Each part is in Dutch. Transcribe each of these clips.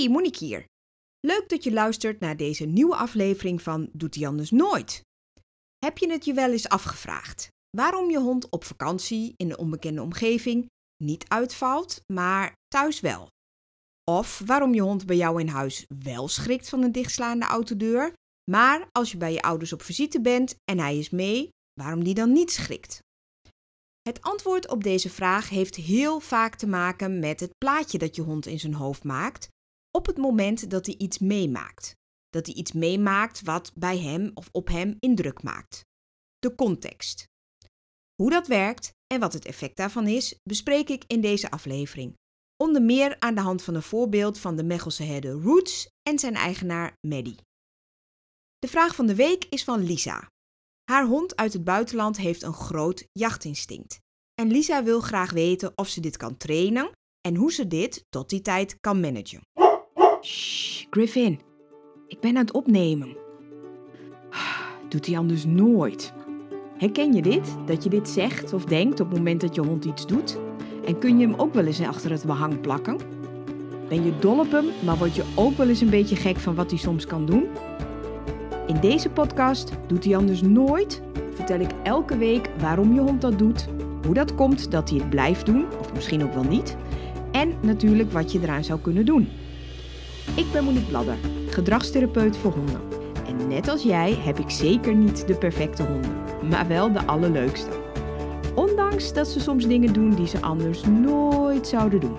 Hey, Monique hier. Leuk dat je luistert naar deze nieuwe aflevering van Doet hij anders nooit? Heb je het je wel eens afgevraagd? Waarom je hond op vakantie in een onbekende omgeving niet uitvalt, maar thuis wel? Of waarom je hond bij jou in huis wel schrikt van een dichtslaande autodeur, maar als je bij je ouders op visite bent en hij is mee, waarom die dan niet schrikt? Het antwoord op deze vraag heeft heel vaak te maken met het plaatje dat je hond in zijn hoofd maakt op het moment dat hij iets meemaakt. Dat hij iets meemaakt wat bij hem of op hem indruk maakt. De context. Hoe dat werkt en wat het effect daarvan is, bespreek ik in deze aflevering. Onder meer aan de hand van een voorbeeld van de Mechelse herder Roots en zijn eigenaar Maddie. De vraag van de week is van Lisa. Haar hond uit het buitenland heeft een groot jachtinstinct. En Lisa wil graag weten of ze dit kan trainen en hoe ze dit tot die tijd kan managen. Shh, Griffin. Ik ben aan het opnemen. Doet hij anders nooit. Herken je dit? Dat je dit zegt of denkt op het moment dat je hond iets doet? En kun je hem ook wel eens achter het behang plakken? Ben je dol op hem, maar word je ook wel eens een beetje gek van wat hij soms kan doen? In deze podcast Doet hij anders nooit? vertel ik elke week waarom je hond dat doet, hoe dat komt dat hij het blijft doen, of misschien ook wel niet, en natuurlijk wat je eraan zou kunnen doen. Ik ben Monique Bladder, gedragstherapeut voor honden. En net als jij heb ik zeker niet de perfecte honden, maar wel de allerleukste. Ondanks dat ze soms dingen doen die ze anders nooit zouden doen.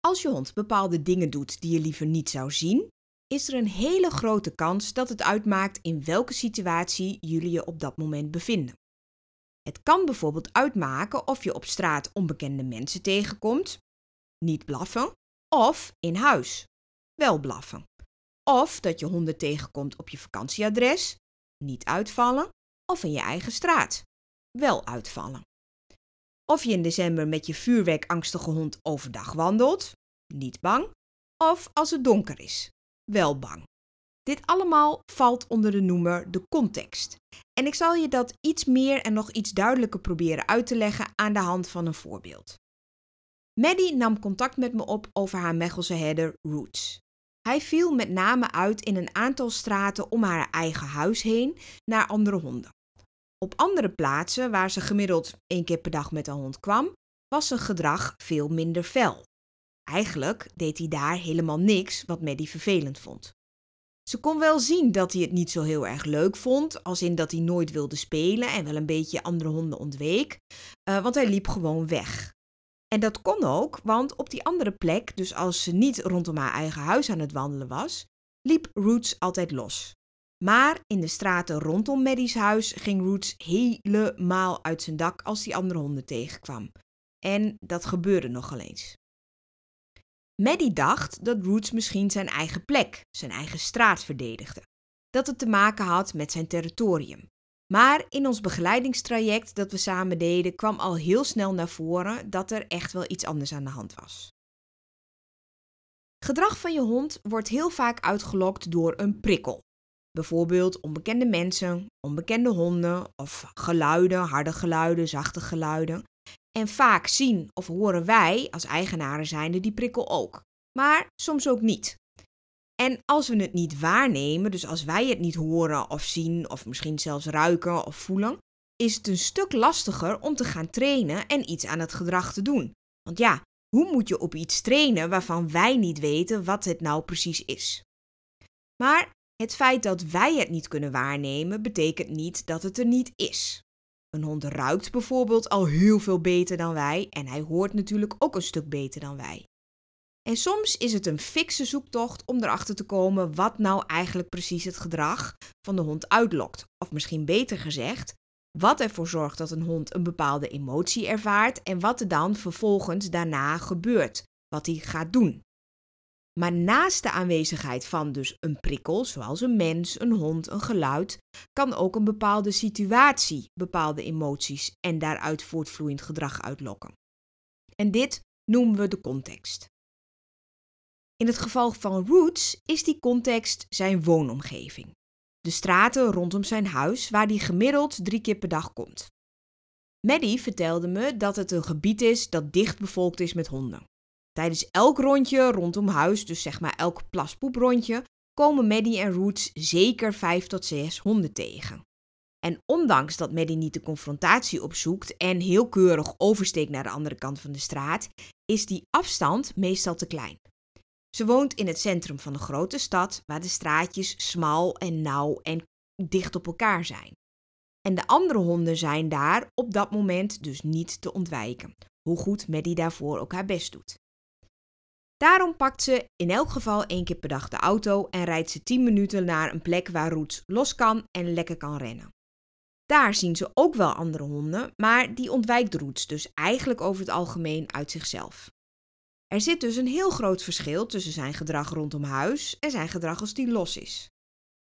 Als je hond bepaalde dingen doet die je liever niet zou zien, is er een hele grote kans dat het uitmaakt in welke situatie jullie je op dat moment bevinden. Het kan bijvoorbeeld uitmaken of je op straat onbekende mensen tegenkomt, niet blaffen, of in huis, wel blaffen. Of dat je honden tegenkomt op je vakantieadres, niet uitvallen, of in je eigen straat, wel uitvallen. Of je in december met je vuurwerkangstige hond overdag wandelt, niet bang, of als het donker is, wel bang. Dit allemaal valt onder de noemer de context. En ik zal je dat iets meer en nog iets duidelijker proberen uit te leggen aan de hand van een voorbeeld. Maddie nam contact met me op over haar Mechelse herder Roots. Hij viel met name uit in een aantal straten om haar eigen huis heen naar andere honden. Op andere plaatsen, waar ze gemiddeld één keer per dag met een hond kwam, was zijn gedrag veel minder fel. Eigenlijk deed hij daar helemaal niks wat Maddie vervelend vond. Ze kon wel zien dat hij het niet zo heel erg leuk vond, als in dat hij nooit wilde spelen en wel een beetje andere honden ontweek, uh, want hij liep gewoon weg. En dat kon ook, want op die andere plek, dus als ze niet rondom haar eigen huis aan het wandelen was, liep Roots altijd los. Maar in de straten rondom Maddie's huis ging Roots helemaal uit zijn dak als hij andere honden tegenkwam. En dat gebeurde nogal eens. Maddie dacht dat Roots misschien zijn eigen plek, zijn eigen straat verdedigde. Dat het te maken had met zijn territorium. Maar in ons begeleidingstraject dat we samen deden, kwam al heel snel naar voren dat er echt wel iets anders aan de hand was. Gedrag van je hond wordt heel vaak uitgelokt door een prikkel. Bijvoorbeeld onbekende mensen, onbekende honden of geluiden, harde geluiden, zachte geluiden. En vaak zien of horen wij als eigenaren zijnde die prikkel ook. Maar soms ook niet. En als we het niet waarnemen, dus als wij het niet horen of zien of misschien zelfs ruiken of voelen, is het een stuk lastiger om te gaan trainen en iets aan het gedrag te doen. Want ja, hoe moet je op iets trainen waarvan wij niet weten wat het nou precies is? Maar het feit dat wij het niet kunnen waarnemen, betekent niet dat het er niet is. Een hond ruikt bijvoorbeeld al heel veel beter dan wij en hij hoort natuurlijk ook een stuk beter dan wij. En soms is het een fikse zoektocht om erachter te komen wat nou eigenlijk precies het gedrag van de hond uitlokt. Of misschien beter gezegd, wat ervoor zorgt dat een hond een bepaalde emotie ervaart en wat er dan vervolgens daarna gebeurt, wat hij gaat doen. Maar naast de aanwezigheid van dus een prikkel, zoals een mens, een hond, een geluid, kan ook een bepaalde situatie bepaalde emoties en daaruit voortvloeiend gedrag uitlokken. En dit noemen we de context. In het geval van Roots is die context zijn woonomgeving. De straten rondom zijn huis waar hij gemiddeld drie keer per dag komt. Maddie vertelde me dat het een gebied is dat dicht bevolkt is met honden. Tijdens elk rondje rondom huis, dus zeg maar elk plaspoeprondje, komen Maddie en Roots zeker 5 tot 6 honden tegen. En ondanks dat Maddie niet de confrontatie opzoekt en heel keurig oversteekt naar de andere kant van de straat, is die afstand meestal te klein. Ze woont in het centrum van een grote stad waar de straatjes smal en nauw en dicht op elkaar zijn. En de andere honden zijn daar op dat moment dus niet te ontwijken, hoe goed Maddie daarvoor ook haar best doet. Daarom pakt ze in elk geval één keer per dag de auto en rijdt ze 10 minuten naar een plek waar Roots los kan en lekker kan rennen. Daar zien ze ook wel andere honden, maar die ontwijkt Roots dus eigenlijk over het algemeen uit zichzelf. Er zit dus een heel groot verschil tussen zijn gedrag rondom huis en zijn gedrag als die los is.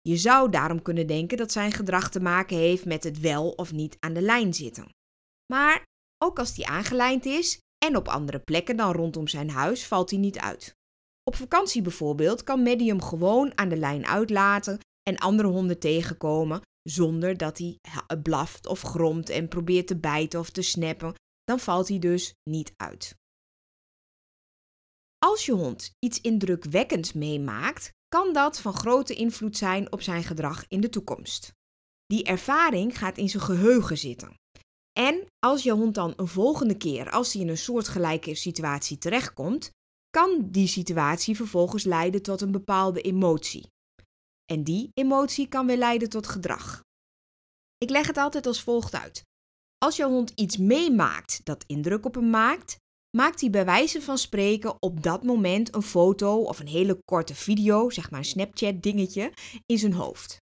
Je zou daarom kunnen denken dat zijn gedrag te maken heeft met het wel of niet aan de lijn zitten. Maar ook als die aangelijnd is en op andere plekken dan rondom zijn huis valt hij niet uit. Op vakantie bijvoorbeeld kan Medium gewoon aan de lijn uitlaten en andere honden tegenkomen zonder dat hij blaft of gromt en probeert te bijten of te snappen, dan valt hij dus niet uit. Als je hond iets indrukwekkends meemaakt, kan dat van grote invloed zijn op zijn gedrag in de toekomst. Die ervaring gaat in zijn geheugen zitten. En als je hond dan een volgende keer, als hij in een soortgelijke situatie terechtkomt, kan die situatie vervolgens leiden tot een bepaalde emotie. En die emotie kan weer leiden tot gedrag. Ik leg het altijd als volgt uit. Als jouw hond iets meemaakt dat indruk op hem maakt, maakt hij bij wijze van spreken op dat moment een foto of een hele korte video, zeg maar een Snapchat dingetje, in zijn hoofd.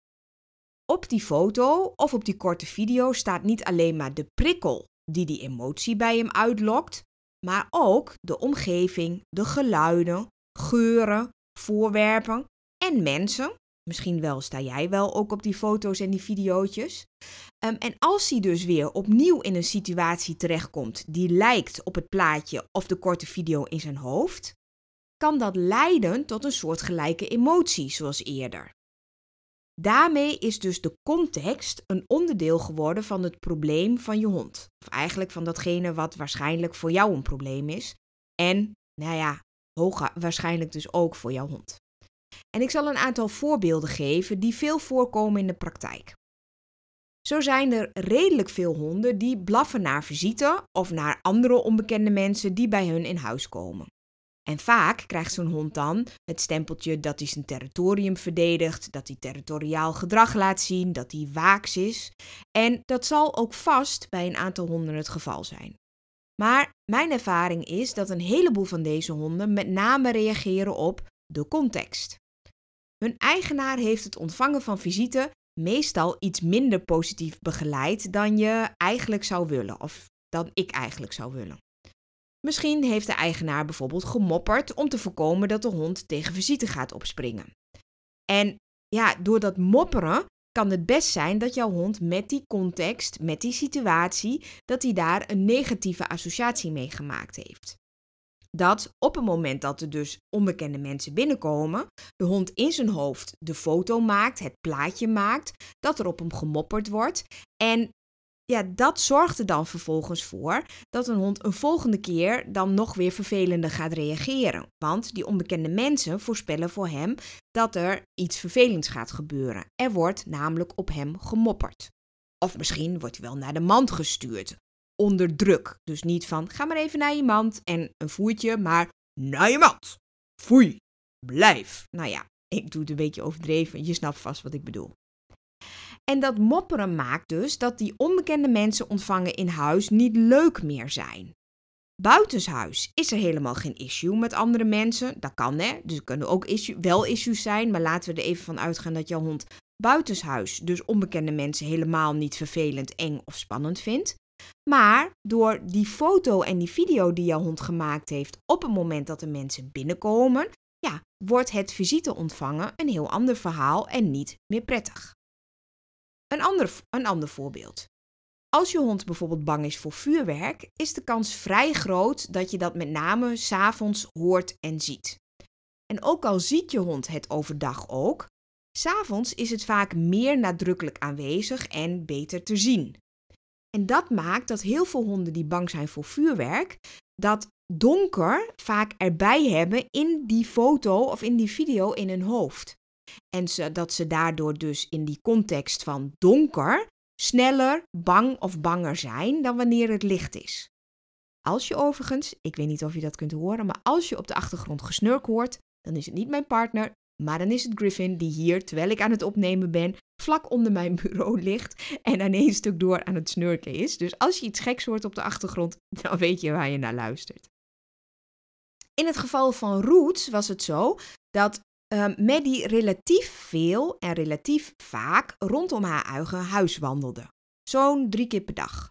Op die foto of op die korte video staat niet alleen maar de prikkel die die emotie bij hem uitlokt, maar ook de omgeving, de geluiden, geuren, voorwerpen en mensen. Misschien wel sta jij wel ook op die foto's en die video's. Um, en als hij dus weer opnieuw in een situatie terechtkomt die lijkt op het plaatje of de korte video in zijn hoofd, kan dat leiden tot een soortgelijke emotie zoals eerder. Daarmee is dus de context een onderdeel geworden van het probleem van je hond. Of eigenlijk van datgene wat waarschijnlijk voor jou een probleem is. En, nou ja, waarschijnlijk dus ook voor jouw hond. En ik zal een aantal voorbeelden geven die veel voorkomen in de praktijk. Zo zijn er redelijk veel honden die blaffen naar visite of naar andere onbekende mensen die bij hun in huis komen. En vaak krijgt zo'n hond dan het stempeltje dat hij zijn territorium verdedigt, dat hij territoriaal gedrag laat zien, dat hij waaks is. En dat zal ook vast bij een aantal honden het geval zijn. Maar mijn ervaring is dat een heleboel van deze honden met name reageren op de context. Hun eigenaar heeft het ontvangen van visite meestal iets minder positief begeleid dan je eigenlijk zou willen, of dan ik eigenlijk zou willen. Misschien heeft de eigenaar bijvoorbeeld gemopperd om te voorkomen dat de hond tegen visite gaat opspringen. En ja, door dat mopperen kan het best zijn dat jouw hond met die context, met die situatie, dat hij daar een negatieve associatie mee gemaakt heeft dat op het moment dat er dus onbekende mensen binnenkomen, de hond in zijn hoofd de foto maakt, het plaatje maakt, dat er op hem gemopperd wordt. En ja, dat zorgt er dan vervolgens voor dat een hond een volgende keer dan nog weer vervelender gaat reageren. Want die onbekende mensen voorspellen voor hem dat er iets vervelends gaat gebeuren. Er wordt namelijk op hem gemopperd. Of misschien wordt hij wel naar de mand gestuurd onder druk. Dus niet van ga maar even naar je mand en een voertje, maar naar je mand. Foei, blijf. Nou ja, ik doe het een beetje overdreven, je snapt vast wat ik bedoel. En dat mopperen maakt dus dat die onbekende mensen ontvangen in huis niet leuk meer zijn. Buitenshuis is er helemaal geen issue met andere mensen. Dat kan hè, dus er kunnen ook issue, wel issues zijn, maar laten we er even van uitgaan dat jouw hond buitenshuis dus onbekende mensen helemaal niet vervelend, eng of spannend vindt. Maar door die foto en die video die jouw hond gemaakt heeft op het moment dat de mensen binnenkomen, ja, wordt het visite ontvangen een heel ander verhaal en niet meer prettig. Een ander, een ander voorbeeld. Als je hond bijvoorbeeld bang is voor vuurwerk, is de kans vrij groot dat je dat met name s'avonds hoort en ziet. En ook al ziet je hond het overdag ook, s'avonds is het vaak meer nadrukkelijk aanwezig en beter te zien. En dat maakt dat heel veel honden die bang zijn voor vuurwerk, dat donker vaak erbij hebben in die foto of in die video in hun hoofd. En dat ze daardoor dus in die context van donker sneller bang of banger zijn dan wanneer het licht is. Als je overigens, ik weet niet of je dat kunt horen, maar als je op de achtergrond gesnurk hoort, dan is het niet mijn partner, maar dan is het Griffin die hier, terwijl ik aan het opnemen ben, vlak onder mijn bureau ligt en aan één stuk door aan het snurken is. Dus als je iets geks hoort op de achtergrond, dan weet je waar je naar luistert. In het geval van Roots was het zo dat uh, Maddie relatief veel en relatief vaak rondom haar eigen huis wandelde. Zo'n drie keer per dag.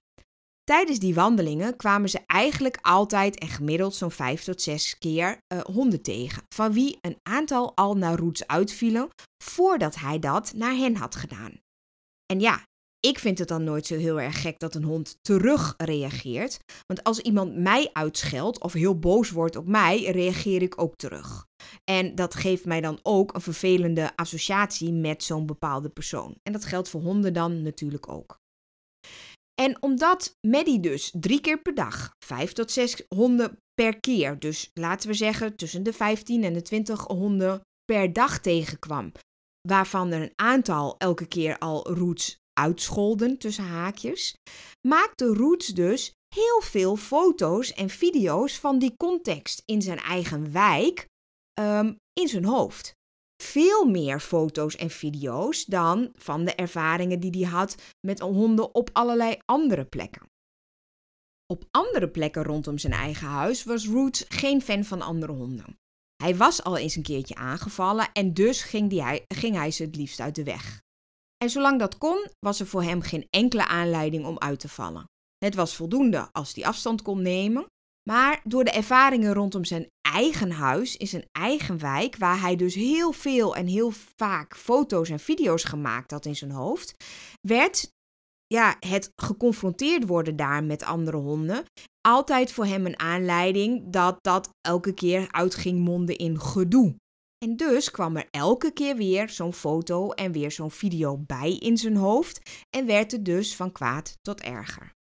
Tijdens die wandelingen kwamen ze eigenlijk altijd en gemiddeld zo'n vijf tot zes keer uh, honden tegen, van wie een aantal al naar Roots uitvielen voordat hij dat naar hen had gedaan. En ja, ik vind het dan nooit zo heel erg gek dat een hond terug reageert. Want als iemand mij uitscheldt of heel boos wordt op mij, reageer ik ook terug. En dat geeft mij dan ook een vervelende associatie met zo'n bepaalde persoon. En dat geldt voor honden dan natuurlijk ook. En omdat Maddie dus drie keer per dag, vijf tot zes honden per keer, dus laten we zeggen tussen de 15 en de 20 honden per dag tegenkwam, waarvan er een aantal elke keer al Roots uitscholden tussen haakjes, maakte Roots dus heel veel foto's en video's van die context in zijn eigen wijk um, in zijn hoofd. Veel meer foto's en video's dan van de ervaringen die hij had met honden op allerlei andere plekken. Op andere plekken rondom zijn eigen huis was Roots geen fan van andere honden. Hij was al eens een keertje aangevallen en dus ging, hij, ging hij ze het liefst uit de weg. En zolang dat kon, was er voor hem geen enkele aanleiding om uit te vallen. Het was voldoende als hij afstand kon nemen, maar door de ervaringen rondom zijn eigen huis, in zijn eigen wijk, waar hij dus heel veel en heel vaak foto's en video's gemaakt had in zijn hoofd, werd ja, het geconfronteerd worden daar met andere honden altijd voor hem een aanleiding dat dat elke keer uitging monden in gedoe. En dus kwam er elke keer weer zo'n foto en weer zo'n video bij in zijn hoofd en werd het dus van kwaad tot erger.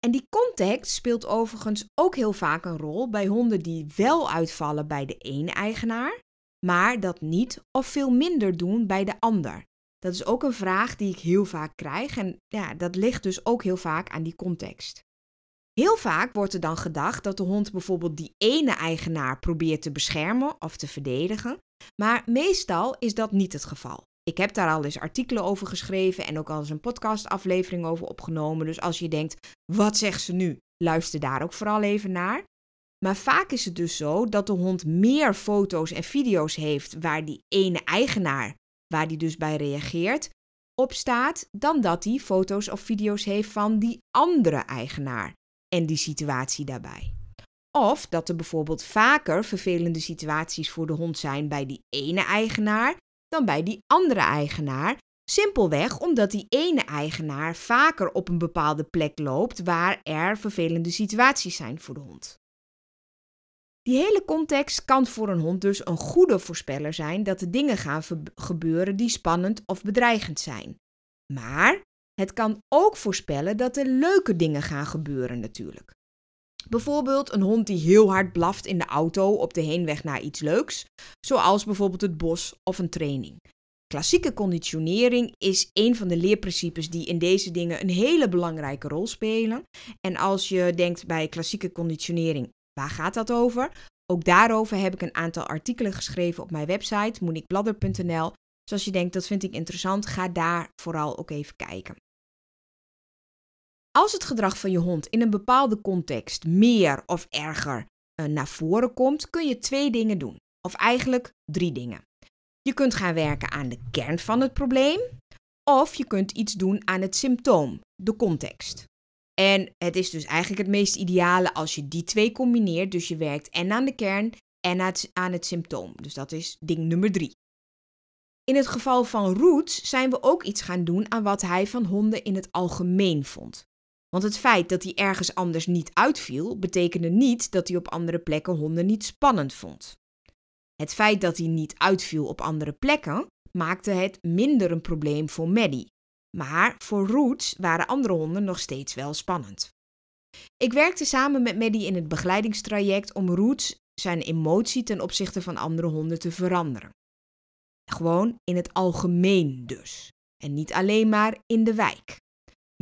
En die context speelt overigens ook heel vaak een rol bij honden die wel uitvallen bij de ene eigenaar, maar dat niet of veel minder doen bij de ander. Dat is ook een vraag die ik heel vaak krijg en ja, dat ligt dus ook heel vaak aan die context. Heel vaak wordt er dan gedacht dat de hond bijvoorbeeld die ene eigenaar probeert te beschermen of te verdedigen, maar meestal is dat niet het geval. Ik heb daar al eens artikelen over geschreven en ook al eens een podcastaflevering over opgenomen. Dus als je denkt, wat zegt ze nu? Luister daar ook vooral even naar. Maar vaak is het dus zo dat de hond meer foto's en video's heeft waar die ene eigenaar, waar die dus bij reageert, op staat, dan dat hij foto's of video's heeft van die andere eigenaar en die situatie daarbij. Of dat er bijvoorbeeld vaker vervelende situaties voor de hond zijn bij die ene eigenaar dan bij die andere eigenaar. Simpelweg omdat die ene eigenaar vaker op een bepaalde plek loopt waar er vervelende situaties zijn voor de hond. Die hele context kan voor een hond dus een goede voorspeller zijn dat er dingen gaan gebeuren die spannend of bedreigend zijn. Maar het kan ook voorspellen dat er leuke dingen gaan gebeuren natuurlijk. Bijvoorbeeld een hond die heel hard blaft in de auto op de heenweg naar iets leuks, zoals bijvoorbeeld het bos of een training. Klassieke conditionering is een van de leerprincipes die in deze dingen een hele belangrijke rol spelen. En als je denkt bij klassieke conditionering, waar gaat dat over? Ook daarover heb ik een aantal artikelen geschreven op mijn website moniquebladder.nl. Dus als je denkt dat vind ik interessant, ga daar vooral ook even kijken. Als het gedrag van je hond in een bepaalde context meer of erger uh, naar voren komt, kun je twee dingen doen. Of eigenlijk drie dingen. Je kunt gaan werken aan de kern van het probleem, of je kunt iets doen aan het symptoom, de context. En het is dus eigenlijk het meest ideale als je die twee combineert. Dus je werkt en aan de kern en aan het symptoom. Dus dat is ding nummer drie. In het geval van Roots zijn we ook iets gaan doen aan wat hij van honden in het algemeen vond. Want het feit dat hij ergens anders niet uitviel, betekende niet dat hij op andere plekken honden niet spannend vond. Het feit dat hij niet uitviel op andere plekken maakte het minder een probleem voor Maddie. Maar voor Roots waren andere honden nog steeds wel spannend. Ik werkte samen met Maddie in het begeleidingstraject om Roots zijn emotie ten opzichte van andere honden te veranderen. Gewoon in het algemeen dus. En niet alleen maar in de wijk.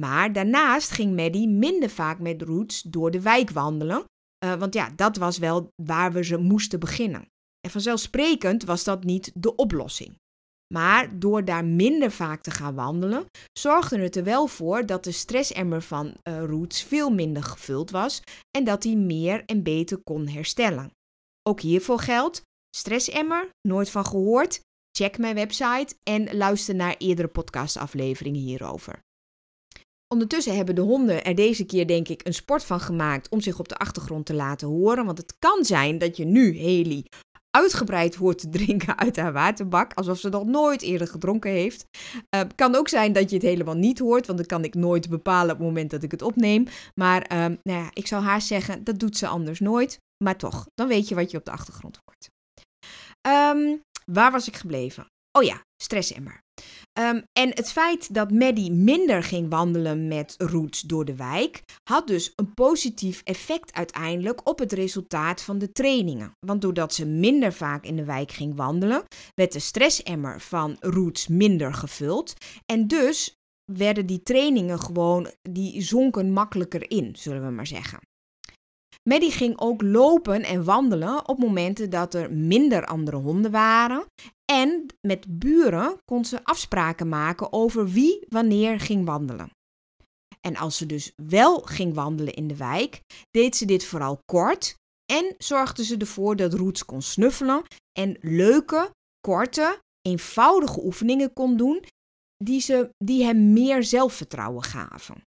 Maar daarnaast ging Maddie minder vaak met Roots door de wijk wandelen. Uh, want ja, dat was wel waar we ze moesten beginnen. En vanzelfsprekend was dat niet de oplossing. Maar door daar minder vaak te gaan wandelen, zorgde het er wel voor dat de stressemmer van uh, Roots veel minder gevuld was en dat hij meer en beter kon herstellen. Ook hiervoor geldt: stressemmer, nooit van gehoord. Check mijn website en luister naar eerdere podcastafleveringen hierover. Ondertussen hebben de honden er deze keer denk ik een sport van gemaakt om zich op de achtergrond te laten horen. Want het kan zijn dat je nu Haley uitgebreid hoort te drinken uit haar waterbak, alsof ze nog nooit eerder gedronken heeft. Uh, kan ook zijn dat je het helemaal niet hoort, want dat kan ik nooit bepalen op het moment dat ik het opneem. Maar uh, nou ja, ik zou haar zeggen, dat doet ze anders nooit. Maar toch, dan weet je wat je op de achtergrond hoort. Um, waar was ik gebleven? Oh ja, stressemmer. Um, en het feit dat Maddie minder ging wandelen met Roots door de wijk, had dus een positief effect uiteindelijk op het resultaat van de trainingen. Want doordat ze minder vaak in de wijk ging wandelen, werd de stressemmer van Roots minder gevuld. En dus werden die trainingen gewoon, die zonken makkelijker in, zullen we maar zeggen. Maddie ging ook lopen en wandelen op momenten dat er minder andere honden waren. En met buren kon ze afspraken maken over wie wanneer ging wandelen. En als ze dus wel ging wandelen in de wijk, deed ze dit vooral kort en zorgde ze ervoor dat Roots kon snuffelen en leuke, korte, eenvoudige oefeningen kon doen die, ze, die hem meer zelfvertrouwen gaven.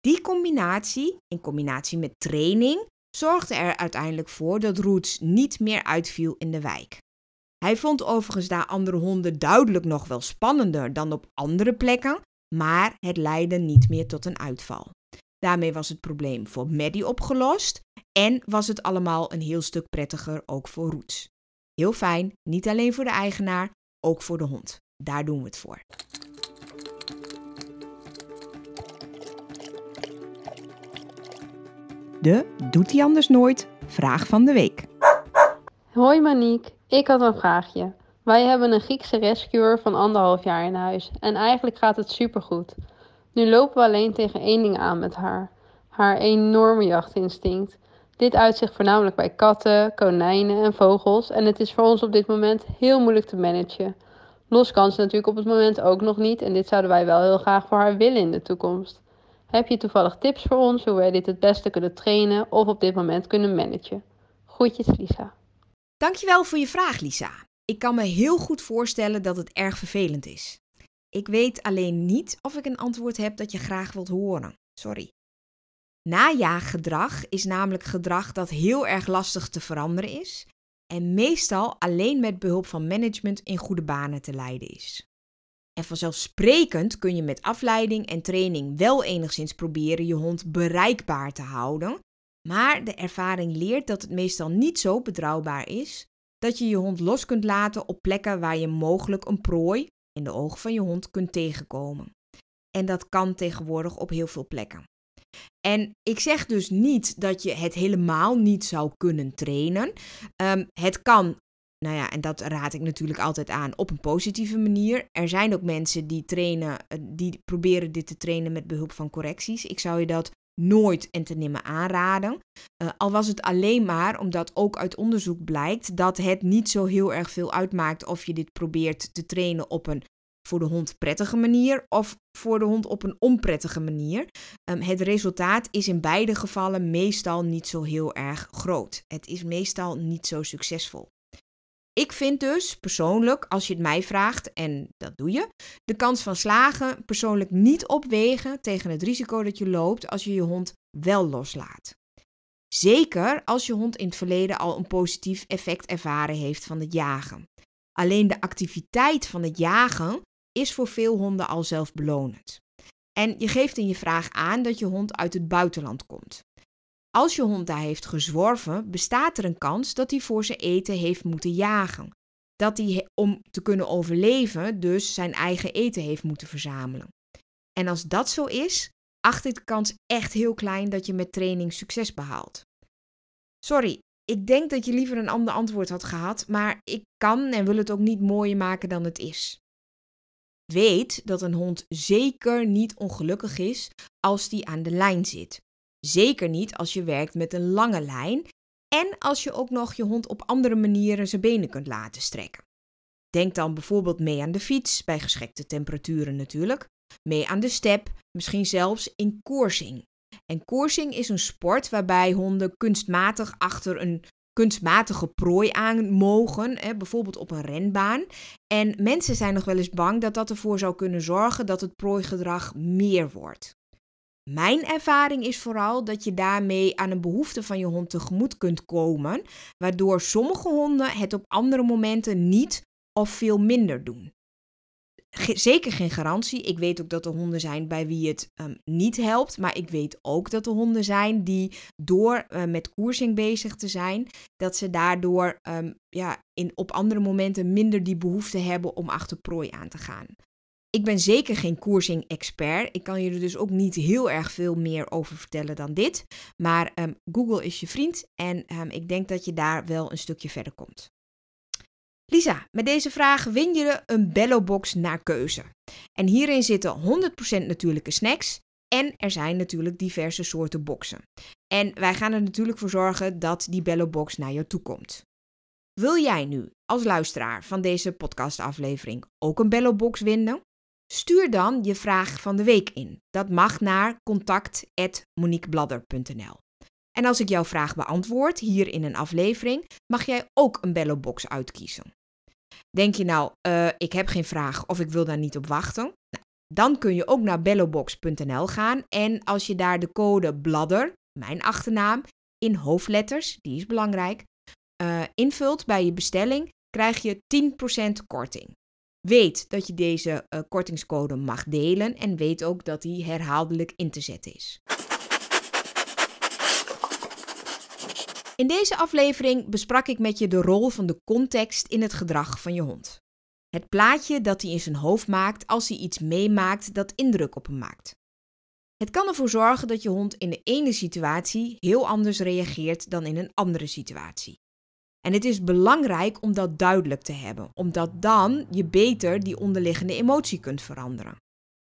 Die combinatie, in combinatie met training, zorgde er uiteindelijk voor dat Roots niet meer uitviel in de wijk. Hij vond overigens daar andere honden duidelijk nog wel spannender dan op andere plekken, maar het leidde niet meer tot een uitval. Daarmee was het probleem voor Maddie opgelost en was het allemaal een heel stuk prettiger ook voor Roots. Heel fijn, niet alleen voor de eigenaar, ook voor de hond. Daar doen we het voor. De Doet hij anders nooit? Vraag van de week. Hoi Maniek, ik had een vraagje. Wij hebben een Griekse rescuer van anderhalf jaar in huis en eigenlijk gaat het supergoed. Nu lopen we alleen tegen één ding aan met haar: haar enorme jachtinstinct. Dit uitzicht voornamelijk bij katten, konijnen en vogels en het is voor ons op dit moment heel moeilijk te managen. Los kan ze natuurlijk op het moment ook nog niet en dit zouden wij wel heel graag voor haar willen in de toekomst. Heb je toevallig tips voor ons hoe wij dit het beste kunnen trainen of op dit moment kunnen managen? Groetjes Lisa. Dankjewel voor je vraag Lisa. Ik kan me heel goed voorstellen dat het erg vervelend is. Ik weet alleen niet of ik een antwoord heb dat je graag wilt horen. Sorry. Najaaggedrag is namelijk gedrag dat heel erg lastig te veranderen is en meestal alleen met behulp van management in goede banen te leiden is. En vanzelfsprekend kun je met afleiding en training wel enigszins proberen je hond bereikbaar te houden. Maar de ervaring leert dat het meestal niet zo betrouwbaar is dat je je hond los kunt laten op plekken waar je mogelijk een prooi in de ogen van je hond kunt tegenkomen. En dat kan tegenwoordig op heel veel plekken. En ik zeg dus niet dat je het helemaal niet zou kunnen trainen. Um, het kan nou ja, en dat raad ik natuurlijk altijd aan op een positieve manier. Er zijn ook mensen die trainen, eh, die proberen dit te trainen met behulp van correcties. Ik zou je dat nooit en te nimmer aanraden. Uh, al was het alleen maar omdat ook uit onderzoek blijkt dat het niet zo heel erg veel uitmaakt of je dit probeert te trainen op een voor de hond prettige manier of voor de hond op een onprettige manier. Um, het resultaat is in beide gevallen meestal niet zo heel erg groot. Het is meestal niet zo succesvol. Ik vind dus persoonlijk, als je het mij vraagt, en dat doe je, de kans van slagen persoonlijk niet opwegen tegen het risico dat je loopt als je je hond wel loslaat. Zeker als je hond in het verleden al een positief effect ervaren heeft van het jagen. Alleen de activiteit van het jagen is voor veel honden al zelfbelonend. En je geeft in je vraag aan dat je hond uit het buitenland komt. Als je hond daar heeft gezworven, bestaat er een kans dat hij voor zijn eten heeft moeten jagen. Dat hij om te kunnen overleven dus zijn eigen eten heeft moeten verzamelen. En als dat zo is, acht ik de kans echt heel klein dat je met training succes behaalt. Sorry, ik denk dat je liever een ander antwoord had gehad, maar ik kan en wil het ook niet mooier maken dan het is. Weet dat een hond zeker niet ongelukkig is als die aan de lijn zit. Zeker niet als je werkt met een lange lijn en als je ook nog je hond op andere manieren zijn benen kunt laten strekken. Denk dan bijvoorbeeld mee aan de fiets, bij geschikte temperaturen natuurlijk, mee aan de step, misschien zelfs in coursing. En coursing is een sport waarbij honden kunstmatig achter een kunstmatige prooi aan mogen, hè, bijvoorbeeld op een renbaan. En mensen zijn nog wel eens bang dat dat ervoor zou kunnen zorgen dat het prooigedrag meer wordt. Mijn ervaring is vooral dat je daarmee aan een behoefte van je hond tegemoet kunt komen, waardoor sommige honden het op andere momenten niet of veel minder doen zeker geen garantie. Ik weet ook dat er honden zijn bij wie het um, niet helpt. Maar ik weet ook dat er honden zijn die door uh, met koersing bezig te zijn, dat ze daardoor um, ja, in, op andere momenten minder die behoefte hebben om achter prooi aan te gaan. Ik ben zeker geen koersing-expert. Ik kan er dus ook niet heel erg veel meer over vertellen dan dit. Maar um, Google is je vriend en ik denk dat je daar wel een stukje verder komt. Lisa, met deze vraag win je een Bello-box naar keuze. En hierin zitten 100% natuurlijke snacks en er zijn natuurlijk diverse soorten boxen. En wij gaan er natuurlijk voor zorgen dat die Bello-box naar jou toe komt. Wil jij nu als luisteraar van deze podcastaflevering ook een Bello-box winnen? Stuur dan je vraag van de week in. Dat mag naar contact@moniquebladder.nl. En als ik jouw vraag beantwoord hier in een aflevering, mag jij ook een Bello-box uitkiezen. Denk je nou, uh, ik heb geen vraag of ik wil daar niet op wachten? Nou, dan kun je ook naar bellobox.nl gaan en als je daar de code bladder, mijn achternaam, in hoofdletters, die is belangrijk, uh, invult bij je bestelling, krijg je 10% korting. Weet dat je deze uh, kortingscode mag delen en weet ook dat die herhaaldelijk in te zetten is. In deze aflevering besprak ik met je de rol van de context in het gedrag van je hond. Het plaatje dat hij in zijn hoofd maakt als hij iets meemaakt dat indruk op hem maakt. Het kan ervoor zorgen dat je hond in de ene situatie heel anders reageert dan in een andere situatie. En het is belangrijk om dat duidelijk te hebben, omdat dan je beter die onderliggende emotie kunt veranderen.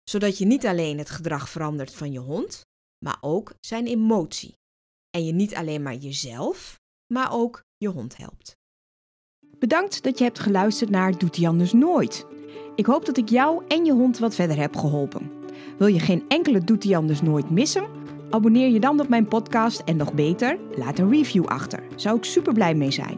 Zodat je niet alleen het gedrag verandert van je hond, maar ook zijn emotie en je niet alleen maar jezelf, maar ook je hond helpt. Bedankt dat je hebt geluisterd naar Doet hij anders nooit. Ik hoop dat ik jou en je hond wat verder heb geholpen. Wil je geen enkele Doet hij anders nooit missen? Abonneer je dan op mijn podcast en nog beter, laat een review achter. Zou ik super blij mee zijn.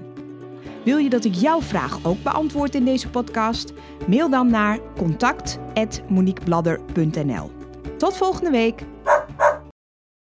Wil je dat ik jouw vraag ook beantwoord in deze podcast? Mail dan naar contact@moniquebladder.nl. Tot volgende week.